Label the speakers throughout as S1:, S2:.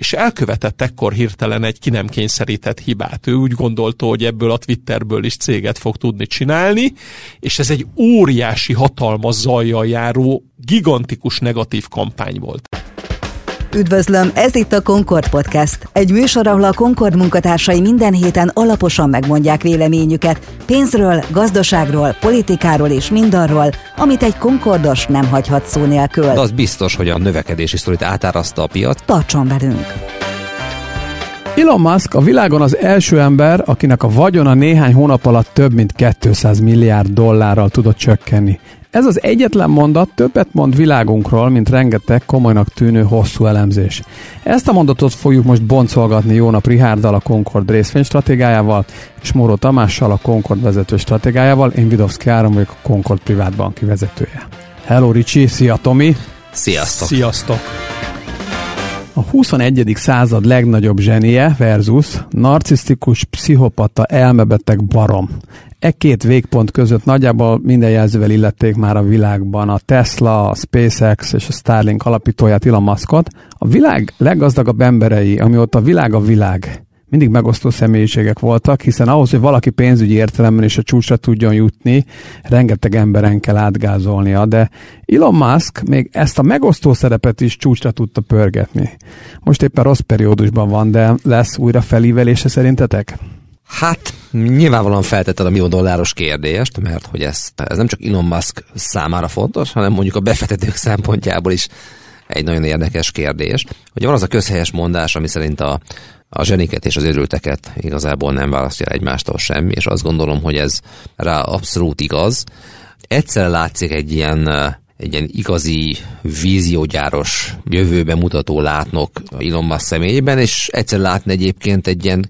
S1: és elkövetett ekkor hirtelen egy ki nem kényszerített hibát. Ő úgy gondolta, hogy ebből a Twitterből is céget fog tudni csinálni, és ez egy óriási hatalmas zajjal járó, gigantikus negatív kampány volt.
S2: Üdvözlöm, ez itt a Concord Podcast. Egy műsor, ahol a Concord munkatársai minden héten alaposan megmondják véleményüket pénzről, gazdaságról, politikáról és mindarról, amit egy Concordos nem hagyhat szó nélkül.
S3: De az biztos, hogy a növekedési sztorit átáraszta a piac.
S2: Tartson velünk!
S4: Elon Musk a világon az első ember, akinek a vagyona néhány hónap alatt több mint 200 milliárd dollárral tudott csökkenni. Ez az egyetlen mondat többet mond világunkról, mint rengeteg komolynak tűnő hosszú elemzés. Ezt a mondatot fogjuk most boncolgatni Jónap Rihárdal a Concord részvény stratégiájával, és Móró Tamással a Concord vezető stratégiájával. Én Vidovszki Áron vagyok a Concord privát banki vezetője. Hello Ricsi, szia Tomi!
S3: Sziasztok!
S1: Sziasztok!
S4: A 21. század legnagyobb zsenie versus narcisztikus, pszichopata, elmebeteg barom. E két végpont között nagyjából minden jelzővel illették már a világban a Tesla, a SpaceX és a Starlink alapítóját Elon Muskot. A világ leggazdagabb emberei, amióta a világ a világ, mindig megosztó személyiségek voltak, hiszen ahhoz, hogy valaki pénzügyi értelemben is a csúcsra tudjon jutni, rengeteg emberen kell átgázolnia, de Elon Musk még ezt a megosztó szerepet is csúcsra tudta pörgetni. Most éppen rossz periódusban van, de lesz újra felívelése szerintetek?
S3: Hát nyilvánvalóan feltetted a millió dolláros kérdést, mert hogy ez, ez nem csak Elon Musk számára fontos, hanem mondjuk a befektetők szempontjából is egy nagyon érdekes kérdés. Hogy van az a közhelyes mondás, ami szerint a, a zseniket és az örülteket igazából nem választja egymástól semmi, és azt gondolom, hogy ez rá abszolút igaz. Egyszer látszik egy ilyen egy ilyen igazi víziógyáros jövőbe mutató látnok Elon Musk személyében, és egyszer látni egyébként egy ilyen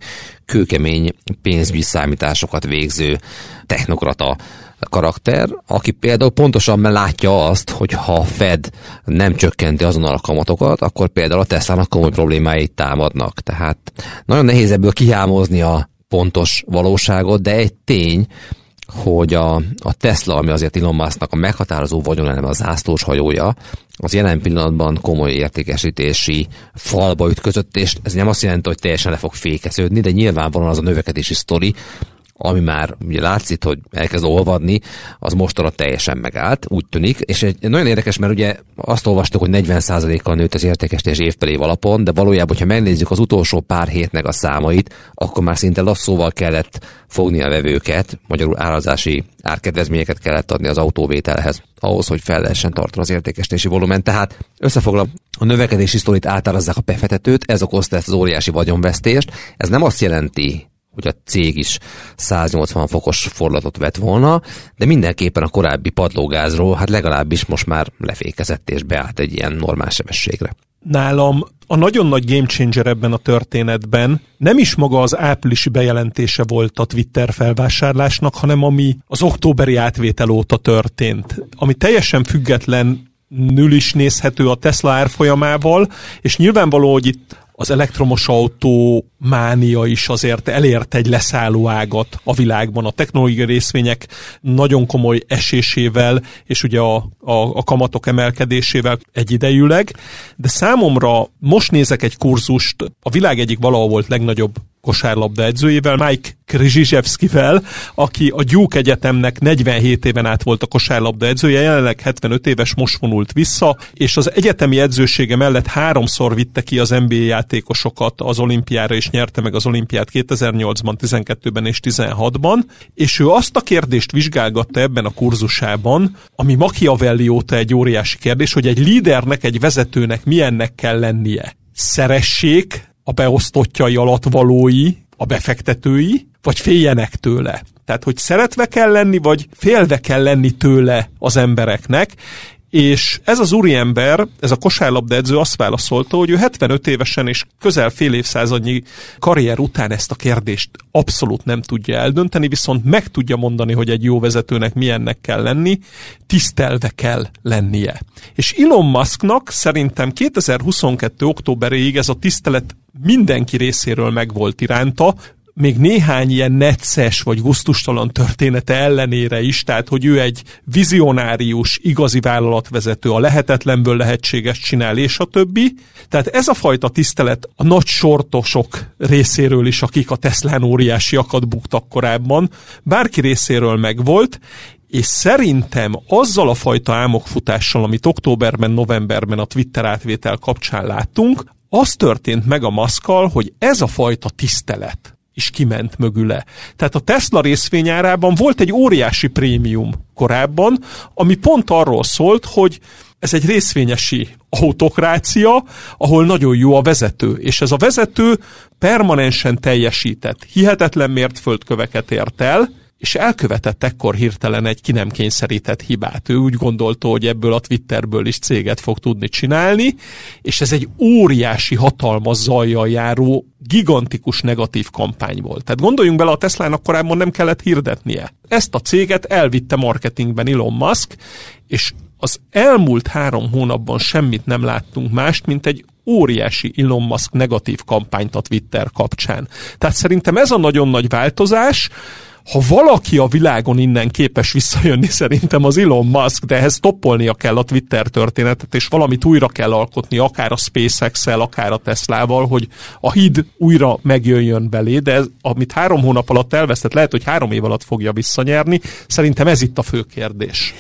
S3: kőkemény pénzügyi számításokat végző technokrata karakter, aki például pontosan látja azt, hogy ha a Fed nem csökkenti azonnal a kamatokat, akkor például a Tesla-nak komoly problémáit támadnak. Tehát nagyon nehéz ebből kihámozni a pontos valóságot, de egy tény, hogy a, a Tesla, ami azért Elon Musknak a meghatározó vagyoneleme a zászlós hajója, az jelen pillanatban komoly értékesítési falba ütközött, és ez nem azt jelenti, hogy teljesen le fog fékeződni, de nyilvánvalóan az a növekedési sztori, ami már ugye látszik, hogy elkezd olvadni, az mostanra teljesen megállt, úgy tűnik, és egy, nagyon érdekes, mert ugye azt olvastuk, hogy 40%-kal nőtt az értékesítés év per év alapon, de valójában, hogyha megnézzük az utolsó pár hétnek a számait, akkor már szinte lasszóval kellett fogni a vevőket, magyarul árazási árkedvezményeket kellett adni az autóvételhez, ahhoz, hogy fel lehessen tartani az értékesítési volumen. Tehát összefoglalva, a növekedési sztorit átárazzák a befektetőt, ez okozta ezt az óriási vagyonvesztést. Ez nem azt jelenti, hogy a cég is 180 fokos fordulatot vett volna, de mindenképpen a korábbi padlógázról hát legalábbis most már lefékezett és beállt egy ilyen normál sebességre.
S1: Nálam a nagyon nagy game changer ebben a történetben nem is maga az áprilisi bejelentése volt a Twitter felvásárlásnak, hanem ami az októberi átvétel óta történt, ami teljesen független nül is nézhető a Tesla árfolyamával, és nyilvánvaló, hogy itt az elektromos autó mánia is azért elért egy leszálló ágat a világban. A technológiai részvények nagyon komoly esésével, és ugye a, a, a kamatok emelkedésével egyidejűleg, de számomra most nézek egy kurzust, a világ egyik valahol volt legnagyobb kosárlabda edzőjével, Mike Krizsizsevszkivel, aki a Duke Egyetemnek 47 éven át volt a kosárlabda edzője, jelenleg 75 éves, most vonult vissza, és az egyetemi edzősége mellett háromszor vitte ki az NBA játékosokat az olimpiára, és nyerte meg az olimpiát 2008-ban, 12-ben és 16-ban, és ő azt a kérdést vizsgálgatta ebben a kurzusában, ami Machiavelli óta egy óriási kérdés, hogy egy lídernek, egy vezetőnek milyennek kell lennie. Szeressék a beosztottjai alatt valói, a befektetői, vagy féljenek tőle. Tehát, hogy szeretve kell lenni, vagy félve kell lenni tőle az embereknek, és ez az úriember, ez a kosárlabda edző azt válaszolta, hogy ő 75 évesen és közel fél évszázadnyi karrier után ezt a kérdést abszolút nem tudja eldönteni, viszont meg tudja mondani, hogy egy jó vezetőnek milyennek kell lenni, tisztelve kell lennie. És Elon Musknak szerintem 2022. októberéig ez a tisztelet mindenki részéről megvolt iránta, még néhány ilyen necces vagy gusztustalan története ellenére is, tehát hogy ő egy vizionárius, igazi vállalatvezető, a lehetetlenből lehetséges csinál, és a többi. Tehát ez a fajta tisztelet a nagy sortosok részéről is, akik a Teslán óriásiakat buktak korábban, bárki részéről megvolt, és szerintem azzal a fajta álmokfutással, amit októberben, novemberben a Twitter átvétel kapcsán láttunk, az történt meg a maszkal, hogy ez a fajta tisztelet is kiment mögüle. Tehát a Tesla részvényárában volt egy óriási prémium korábban, ami pont arról szólt, hogy ez egy részvényesi autokrácia, ahol nagyon jó a vezető, és ez a vezető permanensen teljesített, hihetetlen mért földköveket ért el, és elkövetett ekkor hirtelen egy ki nem kényszerített hibát. Ő úgy gondolta, hogy ebből a Twitterből is céget fog tudni csinálni, és ez egy óriási, hatalmas zajjal járó, gigantikus negatív kampány volt. Tehát gondoljunk bele, a Teslának korábban nem kellett hirdetnie. Ezt a céget elvitte marketingben Elon Musk, és az elmúlt három hónapban semmit nem láttunk mást, mint egy óriási Elon Musk negatív kampányt a Twitter kapcsán. Tehát szerintem ez a nagyon nagy változás, ha valaki a világon innen képes visszajönni, szerintem az Elon Musk, de ehhez toppolnia kell a Twitter történetet, és valamit újra kell alkotni, akár a SpaceX-el, akár a Teslával, hogy a híd újra megjöjjön belé, de ez, amit három hónap alatt elvesztett, lehet, hogy három év alatt fogja visszanyerni. Szerintem ez itt a fő kérdés.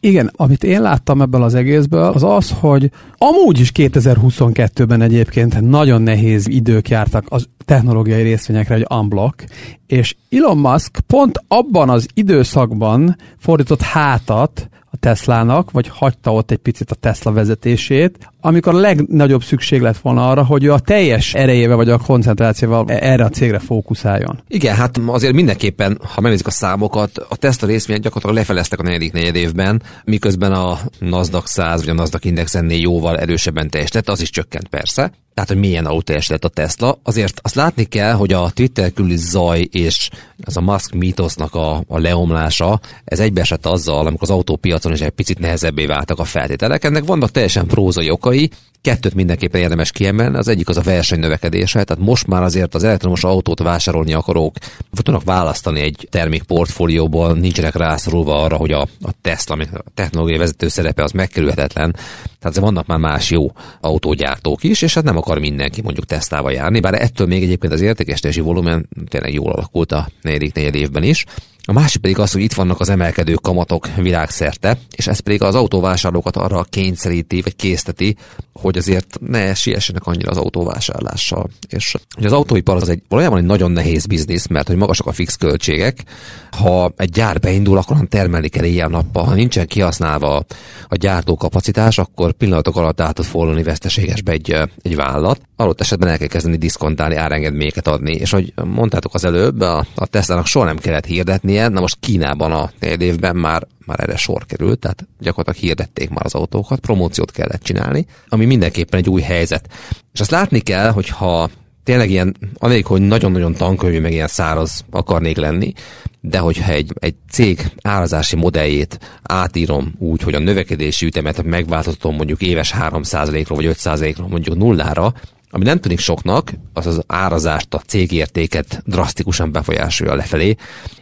S4: Igen, amit én láttam ebből az egészből, az az, hogy amúgy is 2022-ben egyébként nagyon nehéz idők jártak az technológiai részvényekre, egy unblock, és Elon Musk pont abban az időszakban fordított hátat Teslának, vagy hagyta ott egy picit a Tesla vezetését, amikor a legnagyobb szükség lett volna arra, hogy a teljes erejével vagy a koncentrációval erre a cégre fókuszáljon.
S3: Igen, hát azért mindenképpen, ha megnézzük a számokat, a Tesla részvények gyakorlatilag lefeleztek a negyedik negyed évben, miközben a Nasdaq 100 vagy a Nasdaq Index ennél jóval erősebben teljesített, az is csökkent persze tehát hogy milyen autó lett a Tesla. Azért azt látni kell, hogy a Twitter külüli zaj és az a Musk mítosznak a, a leomlása, ez egybeesett azzal, amikor az autópiacon is egy picit nehezebbé váltak a feltételek. Ennek vannak teljesen prózai okai, Kettőt mindenképpen érdemes kiemelni, az egyik az a verseny növekedése, tehát most már azért az elektromos autót vásárolni akarók tudnak választani egy termékportfólióból, nincsenek rászorulva arra, hogy a, a Tesla, ami a technológiai vezető szerepe az megkerülhetetlen. Tehát vannak már más jó autógyártók is, és hát nem akar mindenki mondjuk Teslával járni, bár ettől még egyébként az értékesítési volumen tényleg jól alakult a negyedik negyed évben is. A másik pedig az, hogy itt vannak az emelkedő kamatok világszerte, és ez pedig az autóvásárlókat arra kényszeríti, vagy készteti, hogy azért ne siessenek annyira az autóvásárlással. És hogy az autóipar az egy valójában egy nagyon nehéz biznisz, mert hogy magasak a fix költségek. Ha egy gyár beindul, akkor termelni kell ilyen nappal. Ha nincsen kihasználva a gyártó kapacitás, akkor pillanatok alatt át tud fordulni veszteségesbe egy, egy vállalat. Adott esetben el kell kezdeni diszkontálni, árengedményeket adni. És hogy mondtátok az előbb, a, a Tesla-nak soha nem kellett hirdetni ilyen. Na most Kínában a négy évben már, már erre sor került, tehát gyakorlatilag hirdették már az autókat, promóciót kellett csinálni, ami mindenképpen egy új helyzet. És azt látni kell, hogy ha tényleg ilyen, anélkül, hogy nagyon-nagyon tankönyvű, meg ilyen száraz akarnék lenni, de hogyha egy, egy cég árazási modelljét átírom úgy, hogy a növekedési ütemet megváltoztatom mondjuk éves 3%-ról vagy 5%-ról mondjuk nullára, ami nem tűnik soknak, az az árazást, a cégértéket drasztikusan befolyásolja lefelé,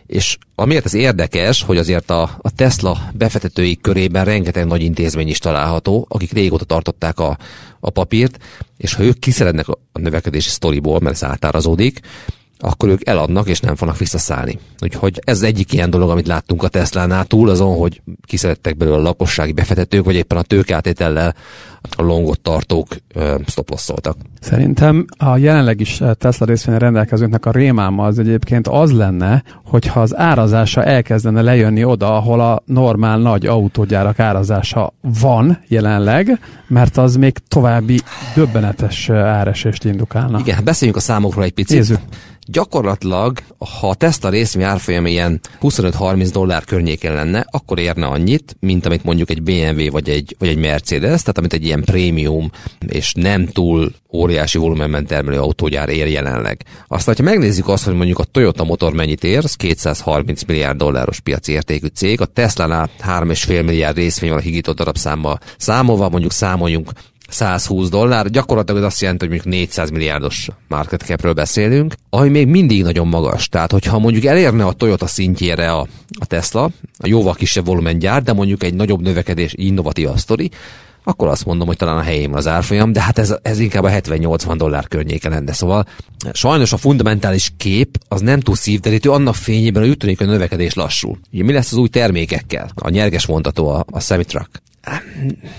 S3: és amiért ez érdekes, hogy azért a, a Tesla befektetői körében rengeteg nagy intézmény is található, akik régóta tartották a, a papírt, és ha ők kiszerednek a növekedési sztoriból, mert ez átárazódik, akkor ők eladnak, és nem fognak visszaszállni. Úgyhogy ez egyik ilyen dolog, amit láttunk a Tesla-nál túl, azon, hogy kiszerettek belőle a lakossági befektetők, vagy éppen a tőkeátétellel a longot tartók sztoposszoltak.
S4: Szerintem a jelenleg is Tesla részvényen rendelkezőknek a rémáma az egyébként az lenne, hogyha az árazása elkezdene lejönni oda, ahol a normál nagy autógyárak árazása van jelenleg, mert az még további döbbenetes áresést indukálna.
S3: Igen, hát beszéljünk a számokról egy picit.
S4: Nézzük
S3: gyakorlatilag, ha a Tesla részvény árfolyam ilyen 25-30 dollár környéken lenne, akkor érne annyit, mint amit mondjuk egy BMW vagy egy, vagy egy Mercedes, tehát amit egy ilyen prémium és nem túl óriási volumenben termelő autógyár ér jelenleg. Aztán, ha megnézzük azt, hogy mondjuk a Toyota motor mennyit ér, az 230 milliárd dolláros piaci értékű cég, a Tesla-nál 3,5 milliárd részvény van a higított darabszámmal számolva, mondjuk számoljunk 120 dollár, gyakorlatilag ez azt jelenti, hogy mondjuk 400 milliárdos market capről beszélünk, ami még mindig nagyon magas. Tehát, hogyha mondjuk elérne a Toyota szintjére a, a Tesla, a jóval kisebb volumen gyár, de mondjuk egy nagyobb növekedés innovatív sztori, akkor azt mondom, hogy talán a helyén az árfolyam, de hát ez, ez inkább a 70-80 dollár környéke lenne. Szóval sajnos a fundamentális kép az nem túl szívderítő, annak fényében, hogy úgy tűnik, hogy a növekedés lassul. Ugye mi lesz az új termékekkel? A nyerges mondható a, a Semitruck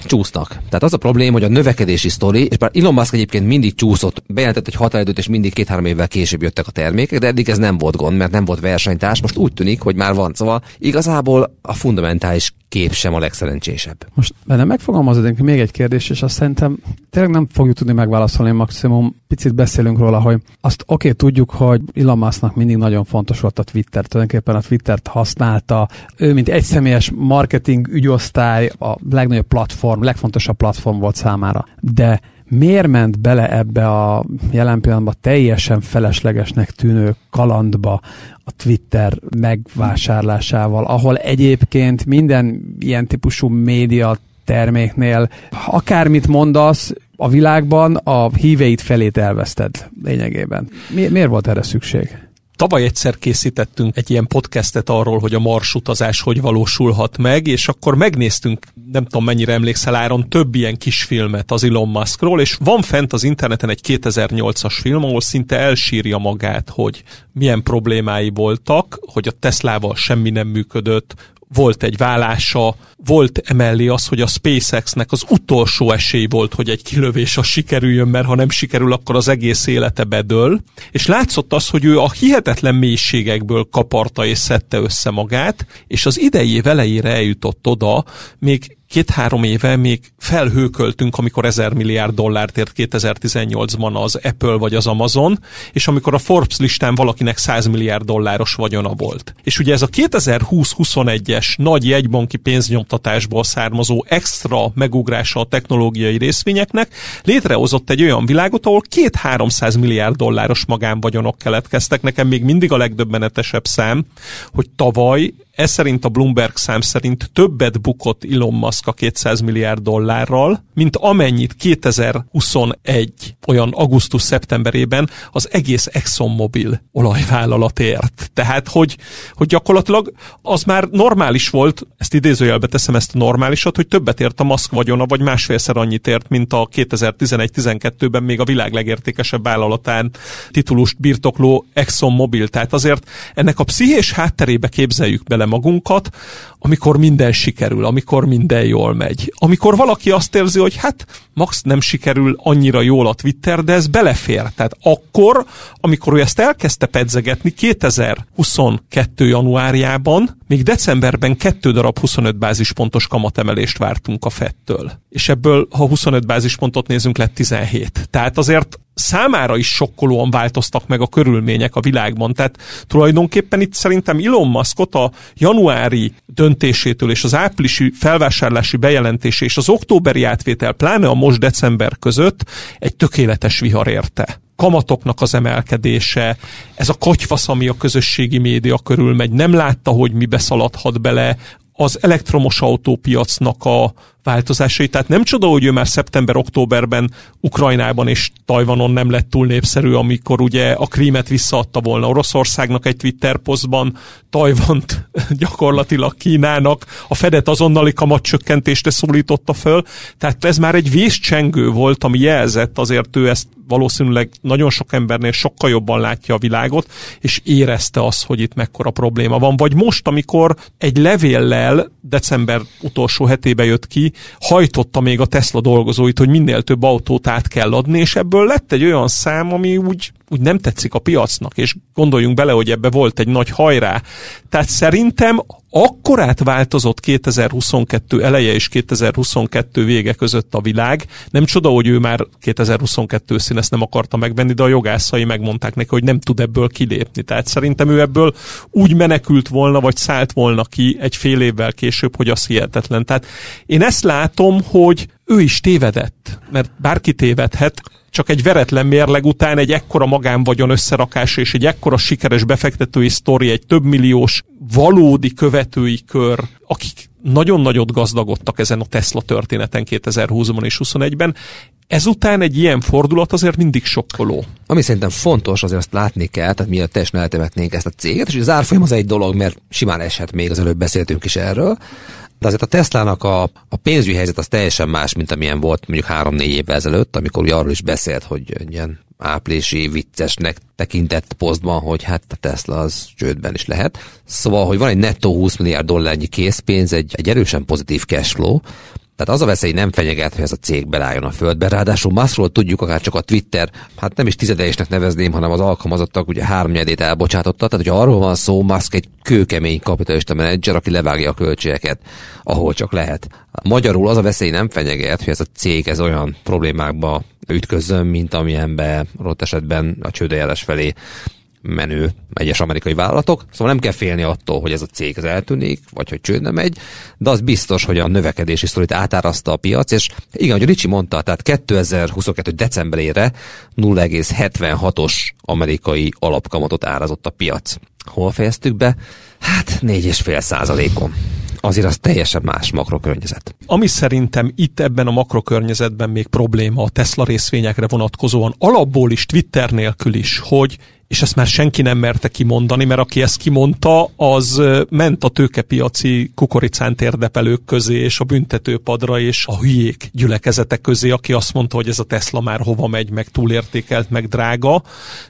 S3: csúsznak. Tehát az a probléma, hogy a növekedési sztori, és bár Elon Musk egyébként mindig csúszott, bejelentett egy határidőt, és mindig két-három évvel később jöttek a termékek, de eddig ez nem volt gond, mert nem volt versenytárs, most úgy tűnik, hogy már van. Szóval igazából a fundamentális kép sem a legszerencsésebb.
S4: Most benne megfogalmazódik még egy kérdés, és azt szerintem tényleg nem fogjuk tudni megválaszolni, maximum picit beszélünk róla, hogy azt oké, okay, tudjuk, hogy Elon Musknak mindig nagyon fontos volt a Twitter, tulajdonképpen a Twittert használta, ő mint egyszemélyes marketing ügyosztály, a legnagyobb platform, legfontosabb platform volt számára. De miért ment bele ebbe a jelen pillanatban teljesen feleslegesnek tűnő kalandba a Twitter megvásárlásával, ahol egyébként minden ilyen típusú média terméknél akármit mondasz, a világban a híveit felét elveszted lényegében. Mi, miért volt erre szükség?
S1: Tavaly egyszer készítettünk egy ilyen podcastet arról, hogy a Mars utazás hogy valósulhat meg, és akkor megnéztünk, nem tudom mennyire emlékszel Áron, több ilyen kis filmet az Elon Muskról, és van fent az interneten egy 2008-as film, ahol szinte elsírja magát, hogy milyen problémái voltak, hogy a Teslával semmi nem működött, volt egy vállása, volt emellé az, hogy a SpaceX-nek az utolsó esély volt, hogy egy kilövés a sikerüljön, mert ha nem sikerül, akkor az egész élete bedől. És látszott az, hogy ő a hihetetlen mélységekből kaparta és szedte össze magát, és az idei év elejére eljutott oda, még két-három éve még felhőköltünk, amikor 1000 milliárd dollárt ért 2018-ban az Apple vagy az Amazon, és amikor a Forbes listán valakinek 100 milliárd dolláros vagyona volt. És ugye ez a 2020-21-es nagy jegybanki pénznyomtatásból származó extra megugrása a technológiai részvényeknek létrehozott egy olyan világot, ahol két-háromszáz milliárd dolláros magánvagyonok keletkeztek. Nekem még mindig a legdöbbenetesebb szám, hogy tavaly ez szerint a Bloomberg szám szerint többet bukott Elon Musk a 200 milliárd dollárral, mint amennyit 2021 olyan augusztus-szeptemberében az egész ExxonMobil olajvállalat ért. Tehát, hogy, hogy gyakorlatilag az már normális volt, ezt idézőjelbe teszem ezt a normálisat, hogy többet ért a Musk vagyona, vagy másfélszer annyit ért, mint a 2011-12-ben még a világ legértékesebb vállalatán titulust birtokló ExxonMobil. Tehát azért ennek a pszichés hátterébe képzeljük bele magunkat, amikor minden sikerül, amikor minden jól megy. Amikor valaki azt érzi, hogy hát max nem sikerül annyira jól a Twitter, de ez belefér. Tehát akkor, amikor ő ezt elkezdte pedzegetni 2022. januárjában, még decemberben kettő darab 25 bázispontos kamatemelést vártunk a Fettől. És ebből, ha 25 bázispontot nézünk, lett 17. Tehát azért számára is sokkolóan változtak meg a körülmények a világban. Tehát tulajdonképpen itt szerintem Elon Muskot a januári döntésétől és az áprilisi felvásárlási bejelentése és az októberi átvétel, pláne a most december között egy tökéletes vihar érte kamatoknak az emelkedése, ez a katyvasz, ami a közösségi média körül megy, nem látta, hogy mi beszaladhat bele, az elektromos autópiacnak a változásai. Tehát nem csoda, hogy ő már szeptember-októberben Ukrajnában és Tajvanon nem lett túl népszerű, amikor ugye a krímet visszaadta volna Oroszországnak egy Twitter posztban, Tajvant gyakorlatilag Kínának, a Fedet azonnali kamatcsökkentésre szólította föl. Tehát ez már egy vészcsengő volt, ami jelzett, azért ő ezt valószínűleg nagyon sok embernél sokkal jobban látja a világot, és érezte azt, hogy itt mekkora probléma van. Vagy most, amikor egy levéllel december utolsó hetébe jött ki, hajtotta még a Tesla dolgozóit, hogy minél több autót át kell adni, és ebből lett egy olyan szám, ami úgy, úgy nem tetszik a piacnak, és gondoljunk bele, hogy ebbe volt egy nagy hajrá. Tehát szerintem akkorát változott 2022 eleje és 2022 vége között a világ. Nem csoda, hogy ő már 2022 szín ezt nem akarta megvenni, de a jogászai megmondták neki, hogy nem tud ebből kilépni. Tehát szerintem ő ebből úgy menekült volna, vagy szállt volna ki egy fél évvel később, hogy az hihetetlen. Tehát én ezt látom, hogy ő is tévedett, mert bárki tévedhet, csak egy veretlen mérleg után egy ekkora magánvagyon összerakása és egy ekkora sikeres befektetői sztori, egy több milliós valódi követői kör, akik nagyon nagyot gazdagodtak ezen a Tesla történeten 2020-ban és 2021-ben, Ezután egy ilyen fordulat azért mindig sokkoló.
S3: Ami szerintem fontos, azért azt látni kell, tehát miatt teljesen eltemetnénk ezt a céget, és az árfolyam az egy dolog, mert simán eshet még, az előbb beszéltünk is erről, de azért a Teslának a, a pénzügyi helyzet az teljesen más, mint amilyen volt mondjuk három-négy évvel ezelőtt, amikor ugye arról is beszélt, hogy ilyen áprilisi viccesnek tekintett posztban, hogy hát a Tesla az csődben is lehet. Szóval, hogy van egy nettó 20 milliárd dollárnyi készpénz, egy, egy erősen pozitív cashflow, tehát az a veszély nem fenyeget, hogy ez a cég belálljon a földbe. Ráadásul Muskról tudjuk, akár csak a Twitter, hát nem is tizedeisnek nevezném, hanem az alkalmazottak ugye háromnyedét elbocsátotta. Tehát, hogy arról van szó, Musk egy kőkemény kapitalista menedzser, aki levágja a költségeket, ahol csak lehet. Magyarul az a veszély nem fenyeget, hogy ez a cég ez olyan problémákba ütközön, mint amilyenbe rott esetben a csődejeles felé menő egyes amerikai vállalatok, szóval nem kell félni attól, hogy ez a cég az eltűnik, vagy hogy csődne megy, de az biztos, hogy a növekedési sztorit átáraszta a piac, és igen, hogy Ricsi mondta, tehát 2022. decemberére 0,76-os amerikai alapkamatot árazott a piac. Hol fejeztük be? Hát 4,5 százalékon azért az teljesen más makrokörnyezet.
S1: Ami szerintem itt ebben a makrokörnyezetben még probléma a Tesla részvényekre vonatkozóan, alapból is Twitter nélkül is, hogy és ezt már senki nem merte kimondani, mert aki ezt kimondta, az ment a tőkepiaci kukoricán térdepelők közé, és a büntetőpadra, és a hülyék gyülekezetek közé, aki azt mondta, hogy ez a Tesla már hova megy, meg túlértékelt, meg drága,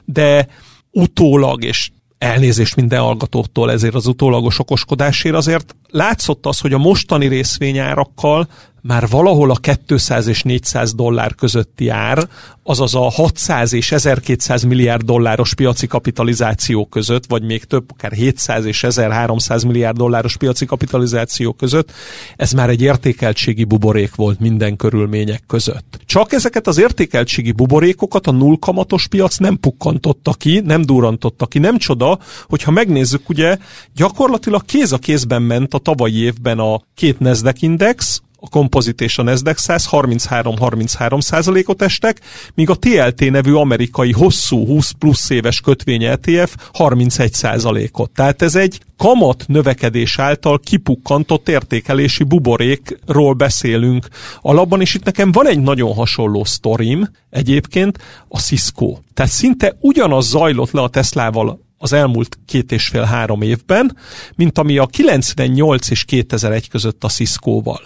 S1: de utólag, és elnézést minden hallgatótól ezért az utólagos okoskodásért, azért látszott az, hogy a mostani részvényárakkal már valahol a 200 és 400 dollár közötti ár, azaz a 600 és 1200 milliárd dolláros piaci kapitalizáció között, vagy még több, akár 700 és 1300 milliárd dolláros piaci kapitalizáció között, ez már egy értékeltségi buborék volt minden körülmények között. Csak ezeket az értékeltségi buborékokat a nullkamatos piac nem pukkantotta ki, nem durantotta ki. Nem csoda, hogyha megnézzük, ugye gyakorlatilag kéz a kézben ment a tavalyi évben a két Nasdaq index, a Composite és a Nasdaq 100 33-33 százalékot estek, míg a TLT nevű amerikai hosszú 20 plusz éves kötvény ETF 31 százalékot. Tehát ez egy kamat növekedés által kipukkantott értékelési buborékról beszélünk alapban, és itt nekem van egy nagyon hasonló sztorim egyébként, a Cisco. Tehát szinte ugyanaz zajlott le a Teslával az elmúlt két és fél-három évben, mint ami a 98 és 2001 között a Cisco-val.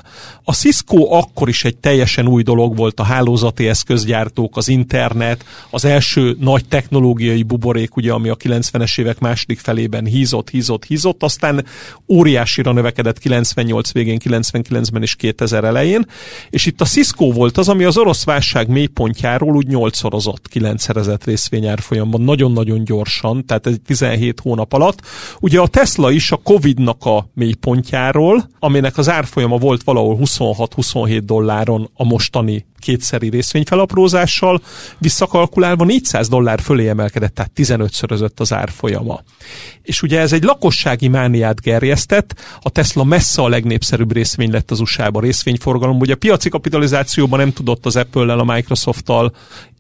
S1: A Cisco akkor is egy teljesen új dolog volt a hálózati eszközgyártók, az internet, az első nagy technológiai buborék, ugye, ami a 90-es évek második felében hízott, hízott, hízott, aztán óriásira növekedett 98 végén, 99-ben és 2000 elején, és itt a Cisco volt az, ami az orosz válság mélypontjáról úgy nyolcszorozott, kilencszerezett részvényárfolyamban, nagyon-nagyon gyorsan, tehát ez 17 hónap alatt. Ugye a Tesla is a Covid-nak a mélypontjáról, aminek az árfolyama volt valahol 26-27 dolláron a mostani kétszeri részvényfelaprózással, visszakalkulálva 400 dollár fölé emelkedett, tehát 15-szörözött az árfolyama. És ugye ez egy lakossági mániát gerjesztett, a Tesla messze a legnépszerűbb részvény lett az USA-ban részvényforgalom, ugye a piaci kapitalizációban nem tudott az Apple-lel, a Microsoft-tal,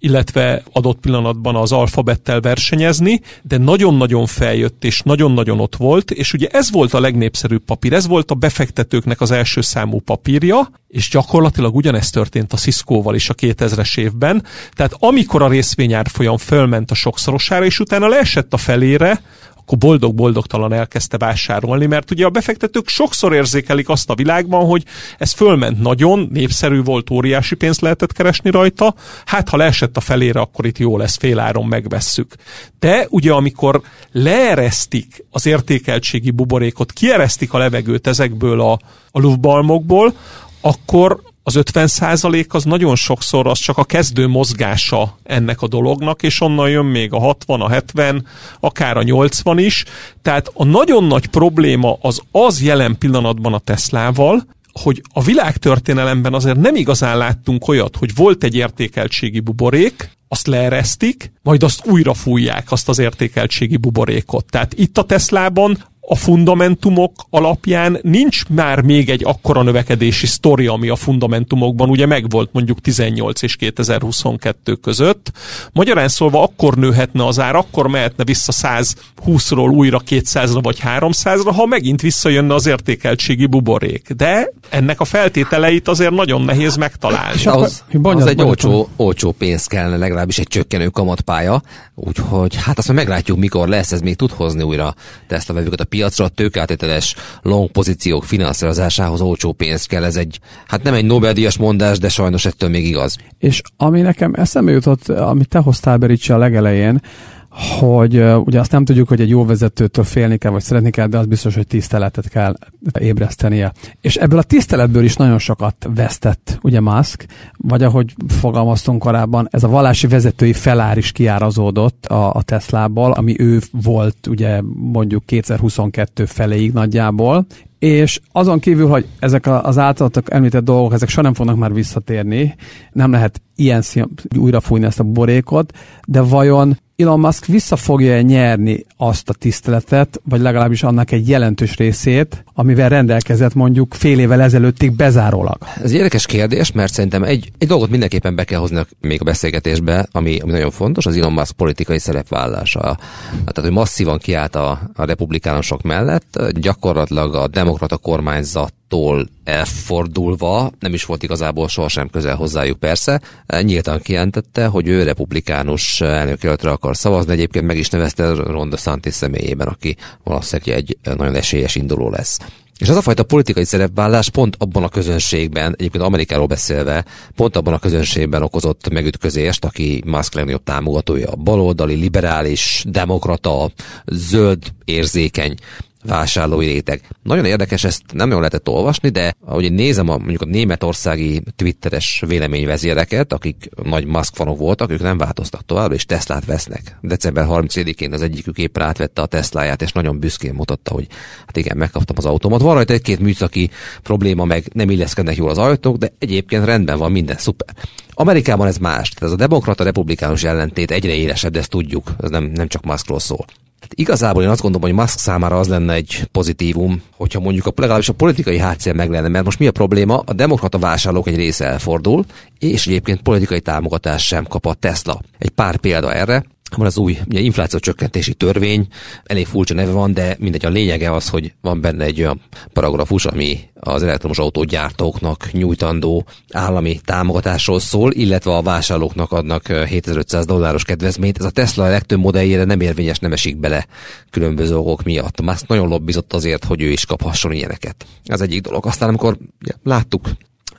S1: illetve adott pillanatban az Alphabettel versenyezni, de nagyon-nagyon feljött, és nagyon-nagyon ott volt, és ugye ez volt a legnépszerűbb papír, ez volt a befektetőknek az első számú papírja, és gyakorlatilag ugyanezt történt a Cisco-val is a 2000-es évben. Tehát amikor a részvényárfolyam fölment a sokszorosára, és utána leesett a felére, akkor boldog-boldogtalan elkezdte vásárolni, mert ugye a befektetők sokszor érzékelik azt a világban, hogy ez fölment nagyon, népszerű volt, óriási pénzt lehetett keresni rajta, hát ha leesett a felére, akkor itt jó lesz, féláron megvesszük. De ugye amikor leeresztik az értékeltségi buborékot, kieresztik a levegőt ezekből a, a lufbalmokból, akkor az 50 százalék az nagyon sokszor az csak a kezdő mozgása ennek a dolognak, és onnan jön még a 60, a 70, akár a 80 is. Tehát a nagyon nagy probléma az az jelen pillanatban a Teslával, hogy a világtörténelemben azért nem igazán láttunk olyat, hogy volt egy értékeltségi buborék, azt leeresztik, majd azt újra fújják, azt az értékeltségi buborékot. Tehát itt a Teslában a fundamentumok alapján nincs már még egy akkora növekedési sztori, ami a fundamentumokban ugye megvolt mondjuk 18 és 2022 között. Magyarán szólva akkor nőhetne az ár, akkor mehetne vissza 120-ról újra 200-ra vagy 300-ra, ha megint visszajönne az értékeltségi buborék. De ennek a feltételeit azért nagyon nehéz megtalálni.
S3: És az, az egy olcsó, olcsó pénz kellene, legalábbis egy csökkenő kamatpálya, úgyhogy hát azt meglátjuk, mikor lesz, ez még tud hozni újra Tesla vevőket a piacra, tőkátételes long pozíciók finanszírozásához olcsó pénzt kell. Ez egy, hát nem egy Nobel-díjas mondás, de sajnos ettől még igaz.
S4: És ami nekem eszembe jutott, amit te hoztál Bericsi a legelején, hogy ugye azt nem tudjuk, hogy egy jó vezetőtől félni kell, vagy szeretni kell, de az biztos, hogy tiszteletet kell ébresztenie. És ebből a tiszteletből is nagyon sokat vesztett ugye Musk, vagy ahogy fogalmaztunk korábban, ez a vallási vezetői felár is kiárazódott a, a Teslából, ami ő volt ugye mondjuk 2022 feleig nagyjából, és azon kívül, hogy ezek az általatok említett dolgok, ezek soha nem fognak már visszatérni, nem lehet ilyen szín, újra fújni ezt a borékot, de vajon Elon Musk vissza fogja nyerni azt a tiszteletet, vagy legalábbis annak egy jelentős részét, amivel rendelkezett mondjuk fél évvel ezelőttig bezárólag?
S3: Ez egy érdekes kérdés, mert szerintem egy, egy dolgot mindenképpen be kell hozni még a beszélgetésbe, ami, ami nagyon fontos, az Elon Musk politikai szerepvállása. Tehát, hogy masszívan kiállt a, a republikánusok mellett, gyakorlatilag a demokrata kormányzat tól elfordulva, nem is volt igazából sohasem közel hozzájuk persze, nyíltan kijelentette, hogy ő republikánus elnökjelöltre akar szavazni, egyébként meg is nevezte Ron DeSantis személyében, aki valószínűleg egy nagyon esélyes induló lesz. És az a fajta politikai szerepvállás pont abban a közönségben, egyébként Amerikáról beszélve, pont abban a közönségben okozott megütközést, aki Musk legnagyobb támogatója, baloldali, liberális, demokrata, zöld, érzékeny vásárlói réteg. Nagyon érdekes, ezt nem jól lehetett olvasni, de ahogy én nézem a, mondjuk a németországi twitteres véleményvezéreket, akik nagy Musk voltak, ők nem változtak tovább, és Teslát vesznek. December 30-én az egyikük éppen átvette a Tesláját, és nagyon büszkén mutatta, hogy hát igen, megkaptam az autómat. Van rajta egy-két műszaki probléma, meg nem illeszkednek jól az ajtók, de egyébként rendben van, minden szuper. Amerikában ez más. Tehát ez a demokrata republikánus ellentét egyre élesebb, de ezt tudjuk, ez nem, nem csak Muskról szól. Tehát igazából én azt gondolom, hogy Musk számára az lenne egy pozitívum, hogyha mondjuk a, legalábbis a politikai hátszél meg lenne, mert most mi a probléma? A demokrata vásárlók egy része elfordul, és egyébként politikai támogatást sem kap a Tesla. Egy pár példa erre van az új ugye, infláció csökkentési törvény, elég furcsa neve van, de mindegy, a lényege az, hogy van benne egy olyan paragrafus, ami az elektromos autógyártóknak nyújtandó állami támogatásról szól, illetve a vásárlóknak adnak 7500 dolláros kedvezményt. Ez a Tesla legtöbb modelljére nem érvényes, nem esik bele különböző okok miatt. Már nagyon lobbizott azért, hogy ő is kaphasson ilyeneket. Ez egyik dolog. Aztán amikor ja, láttuk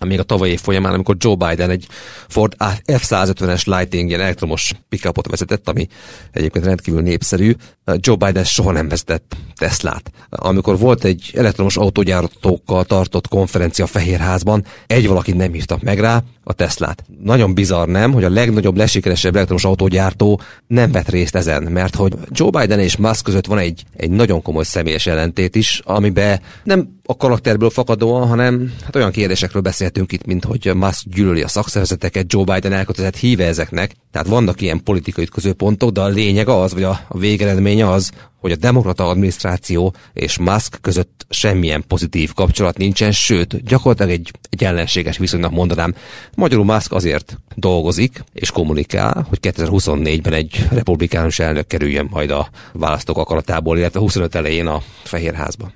S3: még a tavalyi év folyamán, amikor Joe Biden egy Ford F-150-es Lightning ilyen elektromos pickupot vezetett, ami egyébként rendkívül népszerű. Joe Biden soha nem vezetett Teslát. Amikor volt egy elektromos autógyártókkal tartott konferencia Fehérházban, egy valaki nem hívtak meg rá, a Teslát. Nagyon bizarr nem, hogy a legnagyobb, lesikeresebb elektromos autógyártó nem vett részt ezen, mert hogy Joe Biden és Musk között van egy, egy nagyon komoly személyes ellentét is, amiben nem a karakterből fakadóan, hanem hát olyan kérdésekről beszéltünk itt, mint hogy Musk gyűlöli a szakszervezeteket, Joe Biden elkötelezett híve ezeknek. Tehát vannak ilyen politikai ütközőpontok, de a lényeg az, vagy a, a végeredmény az, hogy a demokrata adminisztráció és Musk között semmilyen pozitív kapcsolat nincsen, sőt, gyakorlatilag egy, egy ellenséges viszonynak mondanám. Magyarul Musk azért dolgozik és kommunikál, hogy 2024-ben egy republikánus elnök kerüljön majd a választók akaratából, illetve 25 elején a Fehérházba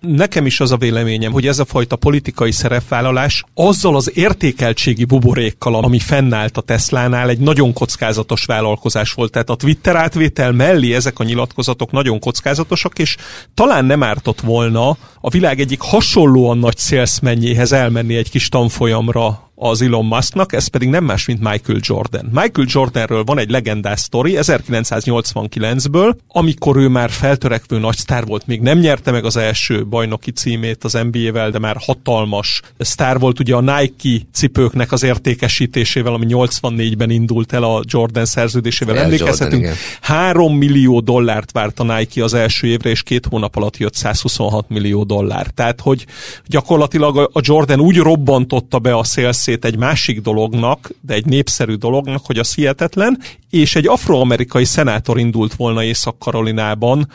S1: nekem is az a véleményem, hogy ez a fajta politikai szerepvállalás azzal az értékeltségi buborékkal, ami fennállt a Teslánál, egy nagyon kockázatos vállalkozás volt. Tehát a Twitter átvétel mellé ezek a nyilatkozatok nagyon kockázatosak, és talán nem ártott volna a világ egyik hasonlóan nagy szélszmenjéhez elmenni egy kis tanfolyamra az Elon Musknak, ez pedig nem más, mint Michael Jordan. Michael Jordanről van egy legendás sztori 1989-ből, amikor ő már feltörekvő nagy sztár volt, még nem nyerte meg az első bajnoki címét az NBA-vel, de már hatalmas sztár volt ugye a Nike cipőknek az értékesítésével, ami 84-ben indult el a Jordan szerződésével. Emlékezhetünk, 3 millió dollárt várt a Nike az első évre, és két hónap alatt jött 126 millió dollár. Tehát, hogy gyakorlatilag a Jordan úgy robbantotta be a szélsz részét egy másik dolognak, de egy népszerű dolognak, hogy az hihetetlen, és egy afroamerikai szenátor indult volna Észak-Karolinában,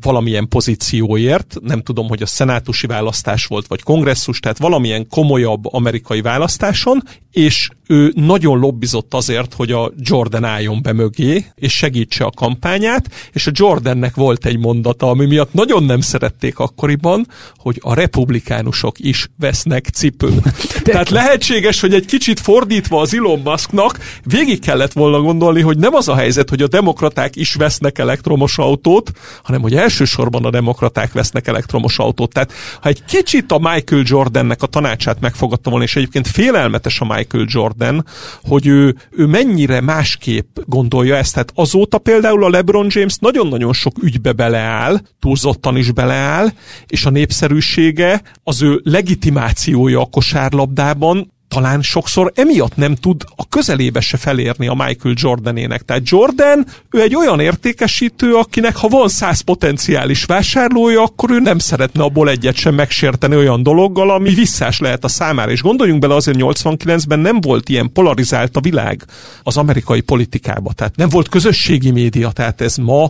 S1: valamilyen pozícióért, nem tudom, hogy a szenátusi választás volt, vagy kongresszus, tehát valamilyen komolyabb amerikai választáson, és ő nagyon lobbizott azért, hogy a Jordan álljon be mögé, és segítse a kampányát, és a Jordannek volt egy mondata, ami miatt nagyon nem szerették akkoriban, hogy a republikánusok is vesznek cipőt. Tehát lehetséges, hogy egy kicsit fordítva az Elon Musknak végig kellett volna gondolni, hogy nem az a helyzet, hogy a demokraták is vesznek elektromos autót, hanem hogy elsősorban a demokraták vesznek elektromos autót. Tehát ha egy kicsit a Michael Jordannek a tanácsát megfogadta volna, és egyébként félelmetes a Michael Jordan, hogy ő, ő mennyire másképp gondolja ezt. Tehát azóta például a LeBron James nagyon-nagyon sok ügybe beleáll, túlzottan is beleáll, és a népszerűsége, az ő legitimációja a kosárlabdában talán sokszor emiatt nem tud a közelébe se felérni a Michael Jordanének. Tehát Jordan, ő egy olyan értékesítő, akinek ha van száz potenciális vásárlója, akkor ő nem szeretne abból egyet sem megsérteni olyan dologgal, ami visszás lehet a számára. És gondoljunk bele, azért 89-ben nem volt ilyen polarizált a világ az amerikai politikába. Tehát nem volt közösségi média, tehát ez ma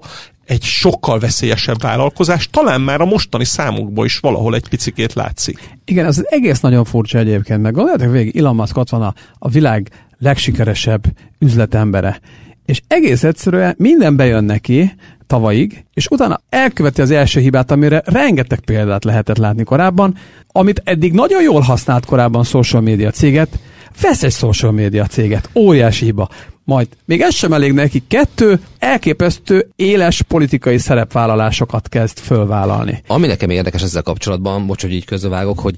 S1: egy sokkal veszélyesebb vállalkozás, talán már a mostani számukból is valahol egy picikét látszik.
S4: Igen, az egész nagyon furcsa egyébként, meg gondoljátok végig, Elon Musk ott van a, a világ legsikeresebb üzletembere, és egész egyszerűen minden bejön neki tavalyig, és utána elköveti az első hibát, amire rengeteg példát lehetett látni korábban, amit eddig nagyon jól használt korábban social media céget, vesz egy social media céget, óriási hiba majd még ez sem elég neki, kettő, elképesztő éles politikai szerepvállalásokat kezd fölvállalni.
S3: Ami nekem érdekes ezzel kapcsolatban, bocs, hogy így közövágok, hogy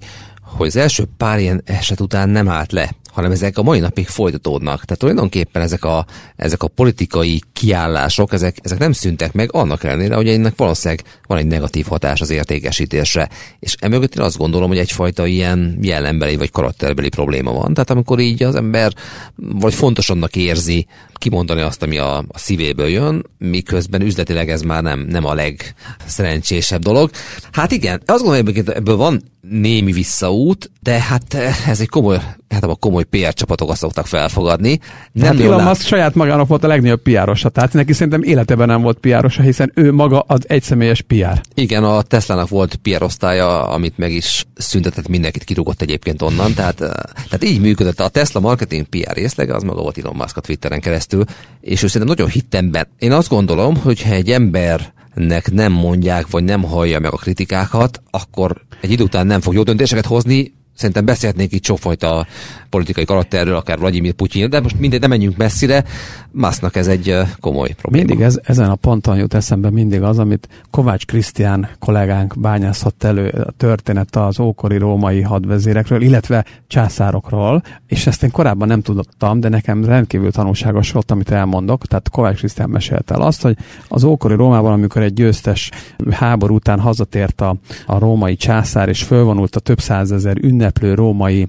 S3: hogy az első pár ilyen eset után nem állt le hanem ezek a mai napig folytatódnak. Tehát tulajdonképpen ezek a, ezek a politikai kiállások, ezek, ezek nem szüntek meg, annak ellenére, hogy ennek valószínűleg van egy negatív hatás az értékesítésre. És emögött én azt gondolom, hogy egyfajta ilyen jellembeli vagy karakterbeli probléma van. Tehát amikor így az ember vagy fontos annak érzi kimondani azt, ami a, a szívéből jön, miközben üzletileg ez már nem, nem a legszerencsésebb dolog. Hát igen, azt gondolom, hogy ebből van némi visszaút, de hát ez egy komoly, hát a komoly PR csapatokat szoktak felfogadni.
S4: Nem hát Elon Musk saját magának volt a legnagyobb PR-osa, tehát neki szerintem életében nem volt PR-osa, hiszen ő maga az egyszemélyes PR.
S3: Igen, a Tesla-nak volt PR osztálya, amit meg is szüntetett, mindenkit kirúgott egyébként onnan, tehát, tehát így működött. A Tesla marketing PR részlege az maga volt Elon Musk a Twitteren keresztül, és ő szerintem nagyon hittemben. Én azt gondolom, hogy ha egy ember nek nem mondják, vagy nem hallja meg a kritikákat, akkor egy idő után nem fog jó döntéseket hozni, Szerintem beszélhetnénk itt sokfajta politikai karakterről, akár Vladimir Putyin, de most mindegy, nem menjünk messzire. Masznak ez egy komoly probléma.
S4: Mindig ez, ezen a ponton jut eszembe mindig az, amit Kovács Krisztián kollégánk bányázhat elő a történet az ókori római hadvezérekről, illetve császárokról, és ezt én korábban nem tudottam, de nekem rendkívül tanulságos volt, amit elmondok. Tehát Kovács Krisztián mesélte el azt, hogy az ókori Rómában, amikor egy győztes háború után hazatért a, a római császár, és fölvonult a több százezer ünneplő római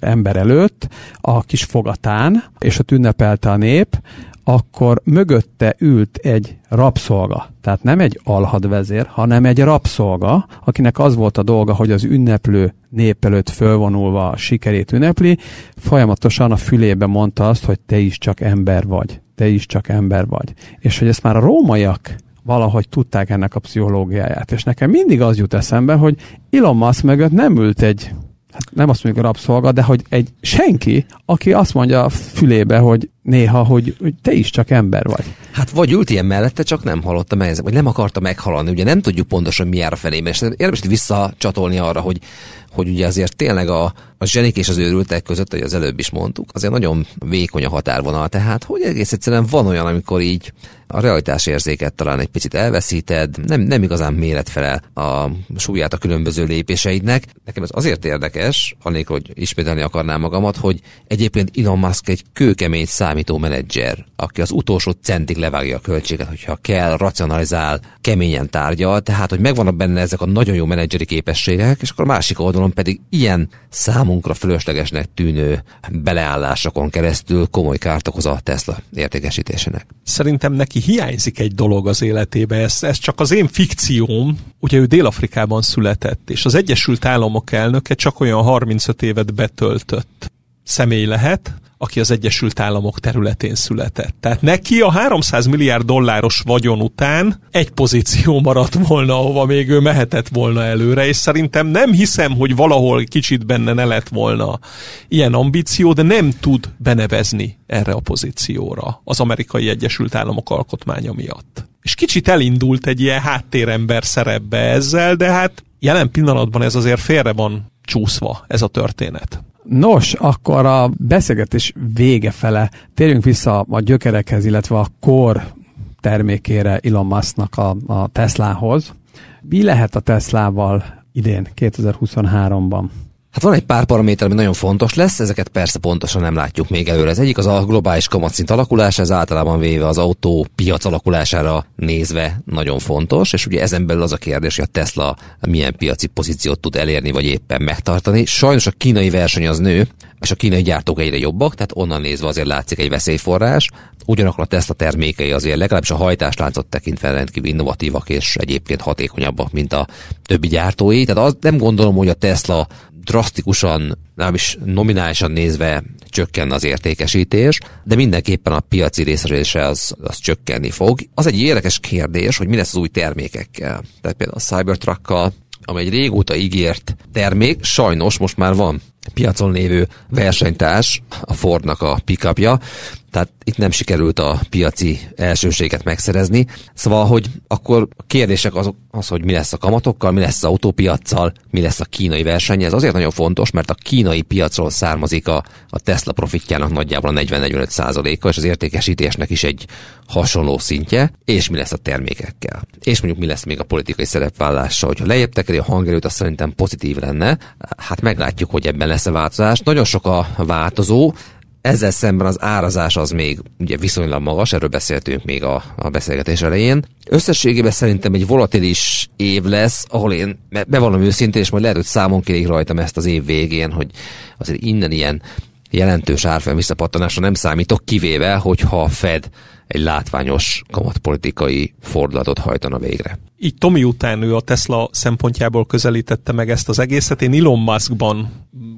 S4: ember előtt a kis fogatán, és ott ünnepelte a nép, akkor mögötte ült egy rabszolga. Tehát nem egy alhadvezér, hanem egy rabszolga, akinek az volt a dolga, hogy az ünneplő nép előtt fölvonulva a sikerét ünnepli, folyamatosan a fülébe mondta azt, hogy te is csak ember vagy. Te is csak ember vagy. És hogy ezt már a rómaiak valahogy tudták ennek a pszichológiáját. És nekem mindig az jut eszembe, hogy Elon Musk mögött nem ült egy hát nem azt mondjuk rabszolga, de hogy egy senki, aki azt mondja a fülébe, hogy néha, hogy, hogy te is csak ember vagy.
S3: Hát vagy ült ilyen mellette, csak nem hallotta meg, vagy nem akarta meghalni. Ugye nem tudjuk pontosan mi jár a felébe, és érdemes visszacsatolni arra, hogy hogy ugye azért tényleg a, a zsenik és az őrültek között, hogy az előbb is mondtuk, azért nagyon vékony a határvonal, tehát hogy egész egyszerűen van olyan, amikor így a realitás érzéket talán egy picit elveszíted, nem, nem igazán méret felel a súlyát a különböző lépéseidnek. Nekem ez azért érdekes, annélkül, hogy ismételni akarnám magamat, hogy egyébként Elon Musk egy kőkemény számító menedzser, aki az utolsó centig levágja a költséget, hogyha kell, racionalizál, keményen tárgyal, tehát hogy megvannak benne ezek a nagyon jó menedzseri képességek, és akkor a másik oldalon pedig ilyen számunkra fölöslegesnek tűnő beleállásokon keresztül komoly kárt okoz a Tesla értékesítésének.
S1: Szerintem neki hiányzik egy dolog az életébe, ez, ez csak az én fikcióm. Ugye ő Dél-Afrikában született, és az Egyesült Államok elnöke csak olyan 35 évet betöltött személy lehet, aki az Egyesült Államok területén született. Tehát neki a 300 milliárd dolláros vagyon után egy pozíció maradt volna, ahova még ő mehetett volna előre, és szerintem nem hiszem, hogy valahol kicsit benne ne lett volna ilyen ambíció, de nem tud benevezni erre a pozícióra az amerikai Egyesült Államok alkotmánya miatt. És kicsit elindult egy ilyen háttérember szerepbe ezzel, de hát jelen pillanatban ez azért félre van csúszva, ez a történet.
S4: Nos, akkor a beszélgetés vége fele térjünk vissza a gyökerekhez, illetve a kor termékére Elon Musknak a, a Teslahoz. Mi lehet a Teslával idén, 2023-ban?
S3: Hát van egy pár paraméter, ami nagyon fontos lesz, ezeket persze pontosan nem látjuk még előre. Az egyik az a globális kamatszint alakulása, ez általában véve az autó piac alakulására nézve nagyon fontos, és ugye ezen belül az a kérdés, hogy a Tesla milyen piaci pozíciót tud elérni, vagy éppen megtartani. Sajnos a kínai verseny az nő, és a kínai gyártók egyre jobbak, tehát onnan nézve azért látszik egy veszélyforrás. Ugyanakkor a Tesla termékei azért legalábbis a hajtásláncot tekintve rendkívül innovatívak és egyébként hatékonyabbak, mint a többi gyártói. Tehát az, nem gondolom, hogy a Tesla drasztikusan, nem is nominálisan nézve csökken az értékesítés, de mindenképpen a piaci részesedése az, az csökkenni fog. Az egy érdekes kérdés, hogy mi lesz az új termékekkel. Tehát például a Cybertruckkal, ami egy régóta ígért termék, sajnos most már van piacon lévő versenytárs, a Fordnak a pickupja, tehát itt nem sikerült a piaci elsőséget megszerezni. Szóval, hogy akkor a kérdések az, az, hogy mi lesz a kamatokkal, mi lesz az autópiacsal, mi lesz a kínai verseny. Ez azért nagyon fontos, mert a kínai piacról származik a, a Tesla profitjának nagyjából a 40-45 százaléka, és az értékesítésnek is egy hasonló szintje, és mi lesz a termékekkel. És mondjuk mi lesz még a politikai szerepvállással, hogyha lejjebb tekeri a hangerőt, az szerintem pozitív lenne. Hát meglátjuk, hogy ebben lesz a változás. Nagyon sok a változó, ezzel szemben az árazás az még ugye viszonylag magas, erről beszéltünk még a, a beszélgetés elején. Összességében szerintem egy volatilis év lesz, ahol én bevallom őszintén, és majd lehet, hogy számon kérik rajtam ezt az év végén, hogy azért innen ilyen jelentős árfolyam visszapattanásra nem számítok, kivéve, hogyha a Fed egy látványos kamatpolitikai fordulatot hajtana végre.
S1: Így Tomi után ő a Tesla szempontjából közelítette meg ezt az egészet. Én Elon Muskban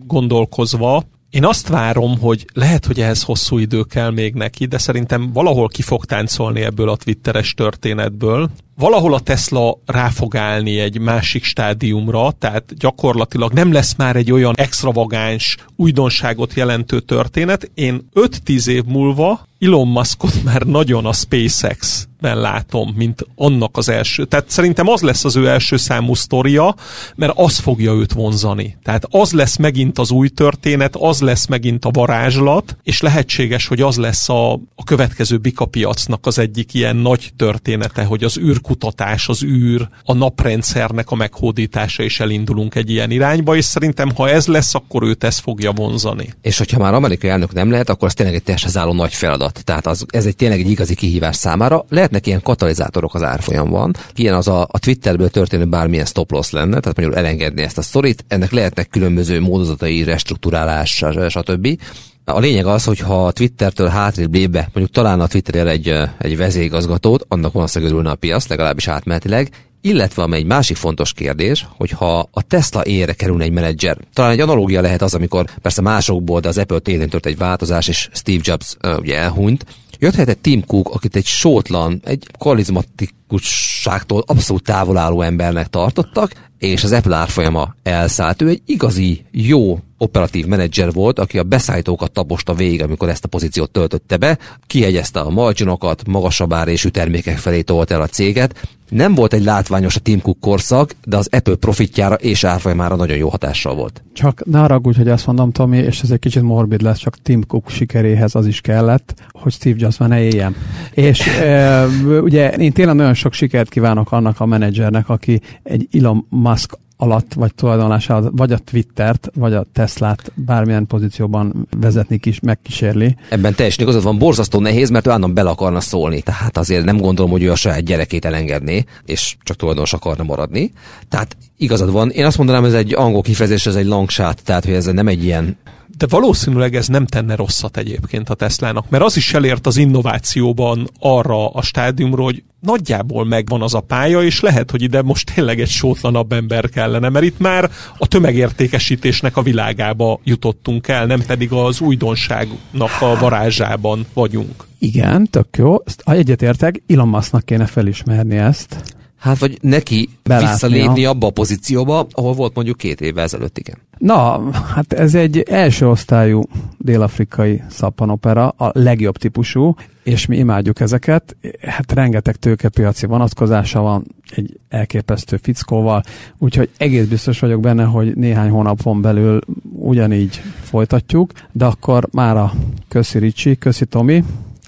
S1: gondolkozva én azt várom, hogy lehet, hogy ehhez hosszú idő kell még neki, de szerintem valahol ki fog táncolni ebből a twitteres történetből. Valahol a Tesla rá fog állni egy másik stádiumra, tehát gyakorlatilag nem lesz már egy olyan extravagáns, újdonságot jelentő történet. Én 5-10 év múlva Elon Muskot már nagyon a SpaceX ben látom, mint annak az első. Tehát szerintem az lesz az ő első számú sztoria, mert az fogja őt vonzani. Tehát az lesz megint az új történet, az lesz megint a varázslat, és lehetséges, hogy az lesz a, a következő bikapiacnak az egyik ilyen nagy története, hogy az űrkutatás, az űr, a naprendszernek a meghódítása, és elindulunk egy ilyen irányba, és szerintem, ha ez lesz, akkor őt ez fogja vonzani.
S3: És hogyha már amerikai elnök nem lehet, akkor az tényleg egy teljesen álló nagy feladat. Tehát az, ez egy tényleg egy igazi kihívás számára. Lehet lehetnek ilyen katalizátorok az árfolyamban. Ilyen az a, a Twitterből történő bármilyen stop loss lenne, tehát mondjuk elengedni ezt a sztorit. Ennek lehetnek különböző módozatai, restruktúrálás, stb. A lényeg az, hogy ha Twittertől hátrébb lép be, mondjuk talán a Twitterért egy, egy vezérigazgatót, annak valószínűleg örülne a piac, legalábbis átmenetileg, illetve ami egy másik fontos kérdés, hogy ha a Tesla ére kerülne egy menedzser, talán egy analógia lehet az, amikor persze másokból, de az Apple téren tört egy változás, és Steve Jobs uh, ugye elhunyt, Jöhet egy Tim Cook, akit egy sótlan, egy karizmatikusságtól abszolút távol álló embernek tartottak, és az Apple árfolyama elszállt. Ő egy igazi, jó operatív menedzser volt, aki a beszállítókat taposta végig, amikor ezt a pozíciót töltötte be, kihegyezte a marginokat, magasabb árésű termékek felé tolt el a céget. Nem volt egy látványos a Tim Cook korszak, de az Apple profitjára és árfolyamára nagyon jó hatással volt.
S4: Csak ne haragudj, hogy azt mondom, Tomi, és ez egy kicsit morbid lesz, csak Tim Cook sikeréhez az is kellett, hogy Steve Jobs már ne éljen. És e, ugye én tényleg nagyon sok sikert kívánok annak a menedzsernek, aki egy Elon Musk alatt, vagy tulajdonlását, vagy a Twittert, vagy a Teslát bármilyen pozícióban vezetni is megkísérli.
S3: Ebben teljesen igazad van, borzasztó nehéz, mert ő állandóan bele akarna szólni. Tehát azért nem gondolom, hogy ő a saját gyerekét elengedné, és csak tulajdonos akarna maradni. Tehát igazad van. Én azt mondanám, ez egy angol kifejezés, ez egy long shot, tehát hogy ez nem egy ilyen
S1: de valószínűleg ez nem tenne rosszat egyébként a Teslának, mert az is elért az innovációban arra a stádiumról, hogy nagyjából megvan az a pálya, és lehet, hogy ide most tényleg egy sótlanabb ember kellene, mert itt már a tömegértékesítésnek a világába jutottunk el, nem pedig az újdonságnak a varázsában vagyunk.
S4: Igen, tök jó. Ha egyetértek, Elon Musknak kéne felismerni ezt.
S3: Hát, vagy neki Belátnia. visszalépni abba a pozícióba, ahol volt mondjuk két évvel ezelőtt, igen.
S4: Na, hát ez egy első osztályú dél-afrikai szappanopera, a legjobb típusú, és mi imádjuk ezeket. Hát rengeteg tőkepiaci vonatkozása van egy elképesztő fickóval, úgyhogy egész biztos vagyok benne, hogy néhány hónapon belül ugyanígy folytatjuk, de akkor már a köszi Ricsi, köszi Tomi.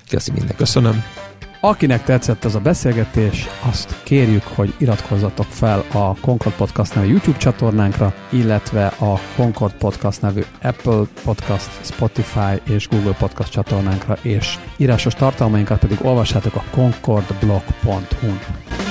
S3: Köszi minden.
S1: Köszönöm.
S4: Akinek tetszett ez a beszélgetés, azt kérjük, hogy iratkozzatok fel a Concord Podcast nevű YouTube csatornánkra, illetve a Concord Podcast nevű Apple Podcast, Spotify és Google Podcast csatornánkra, és írásos tartalmainkat pedig olvassátok a concordblog.hu-n.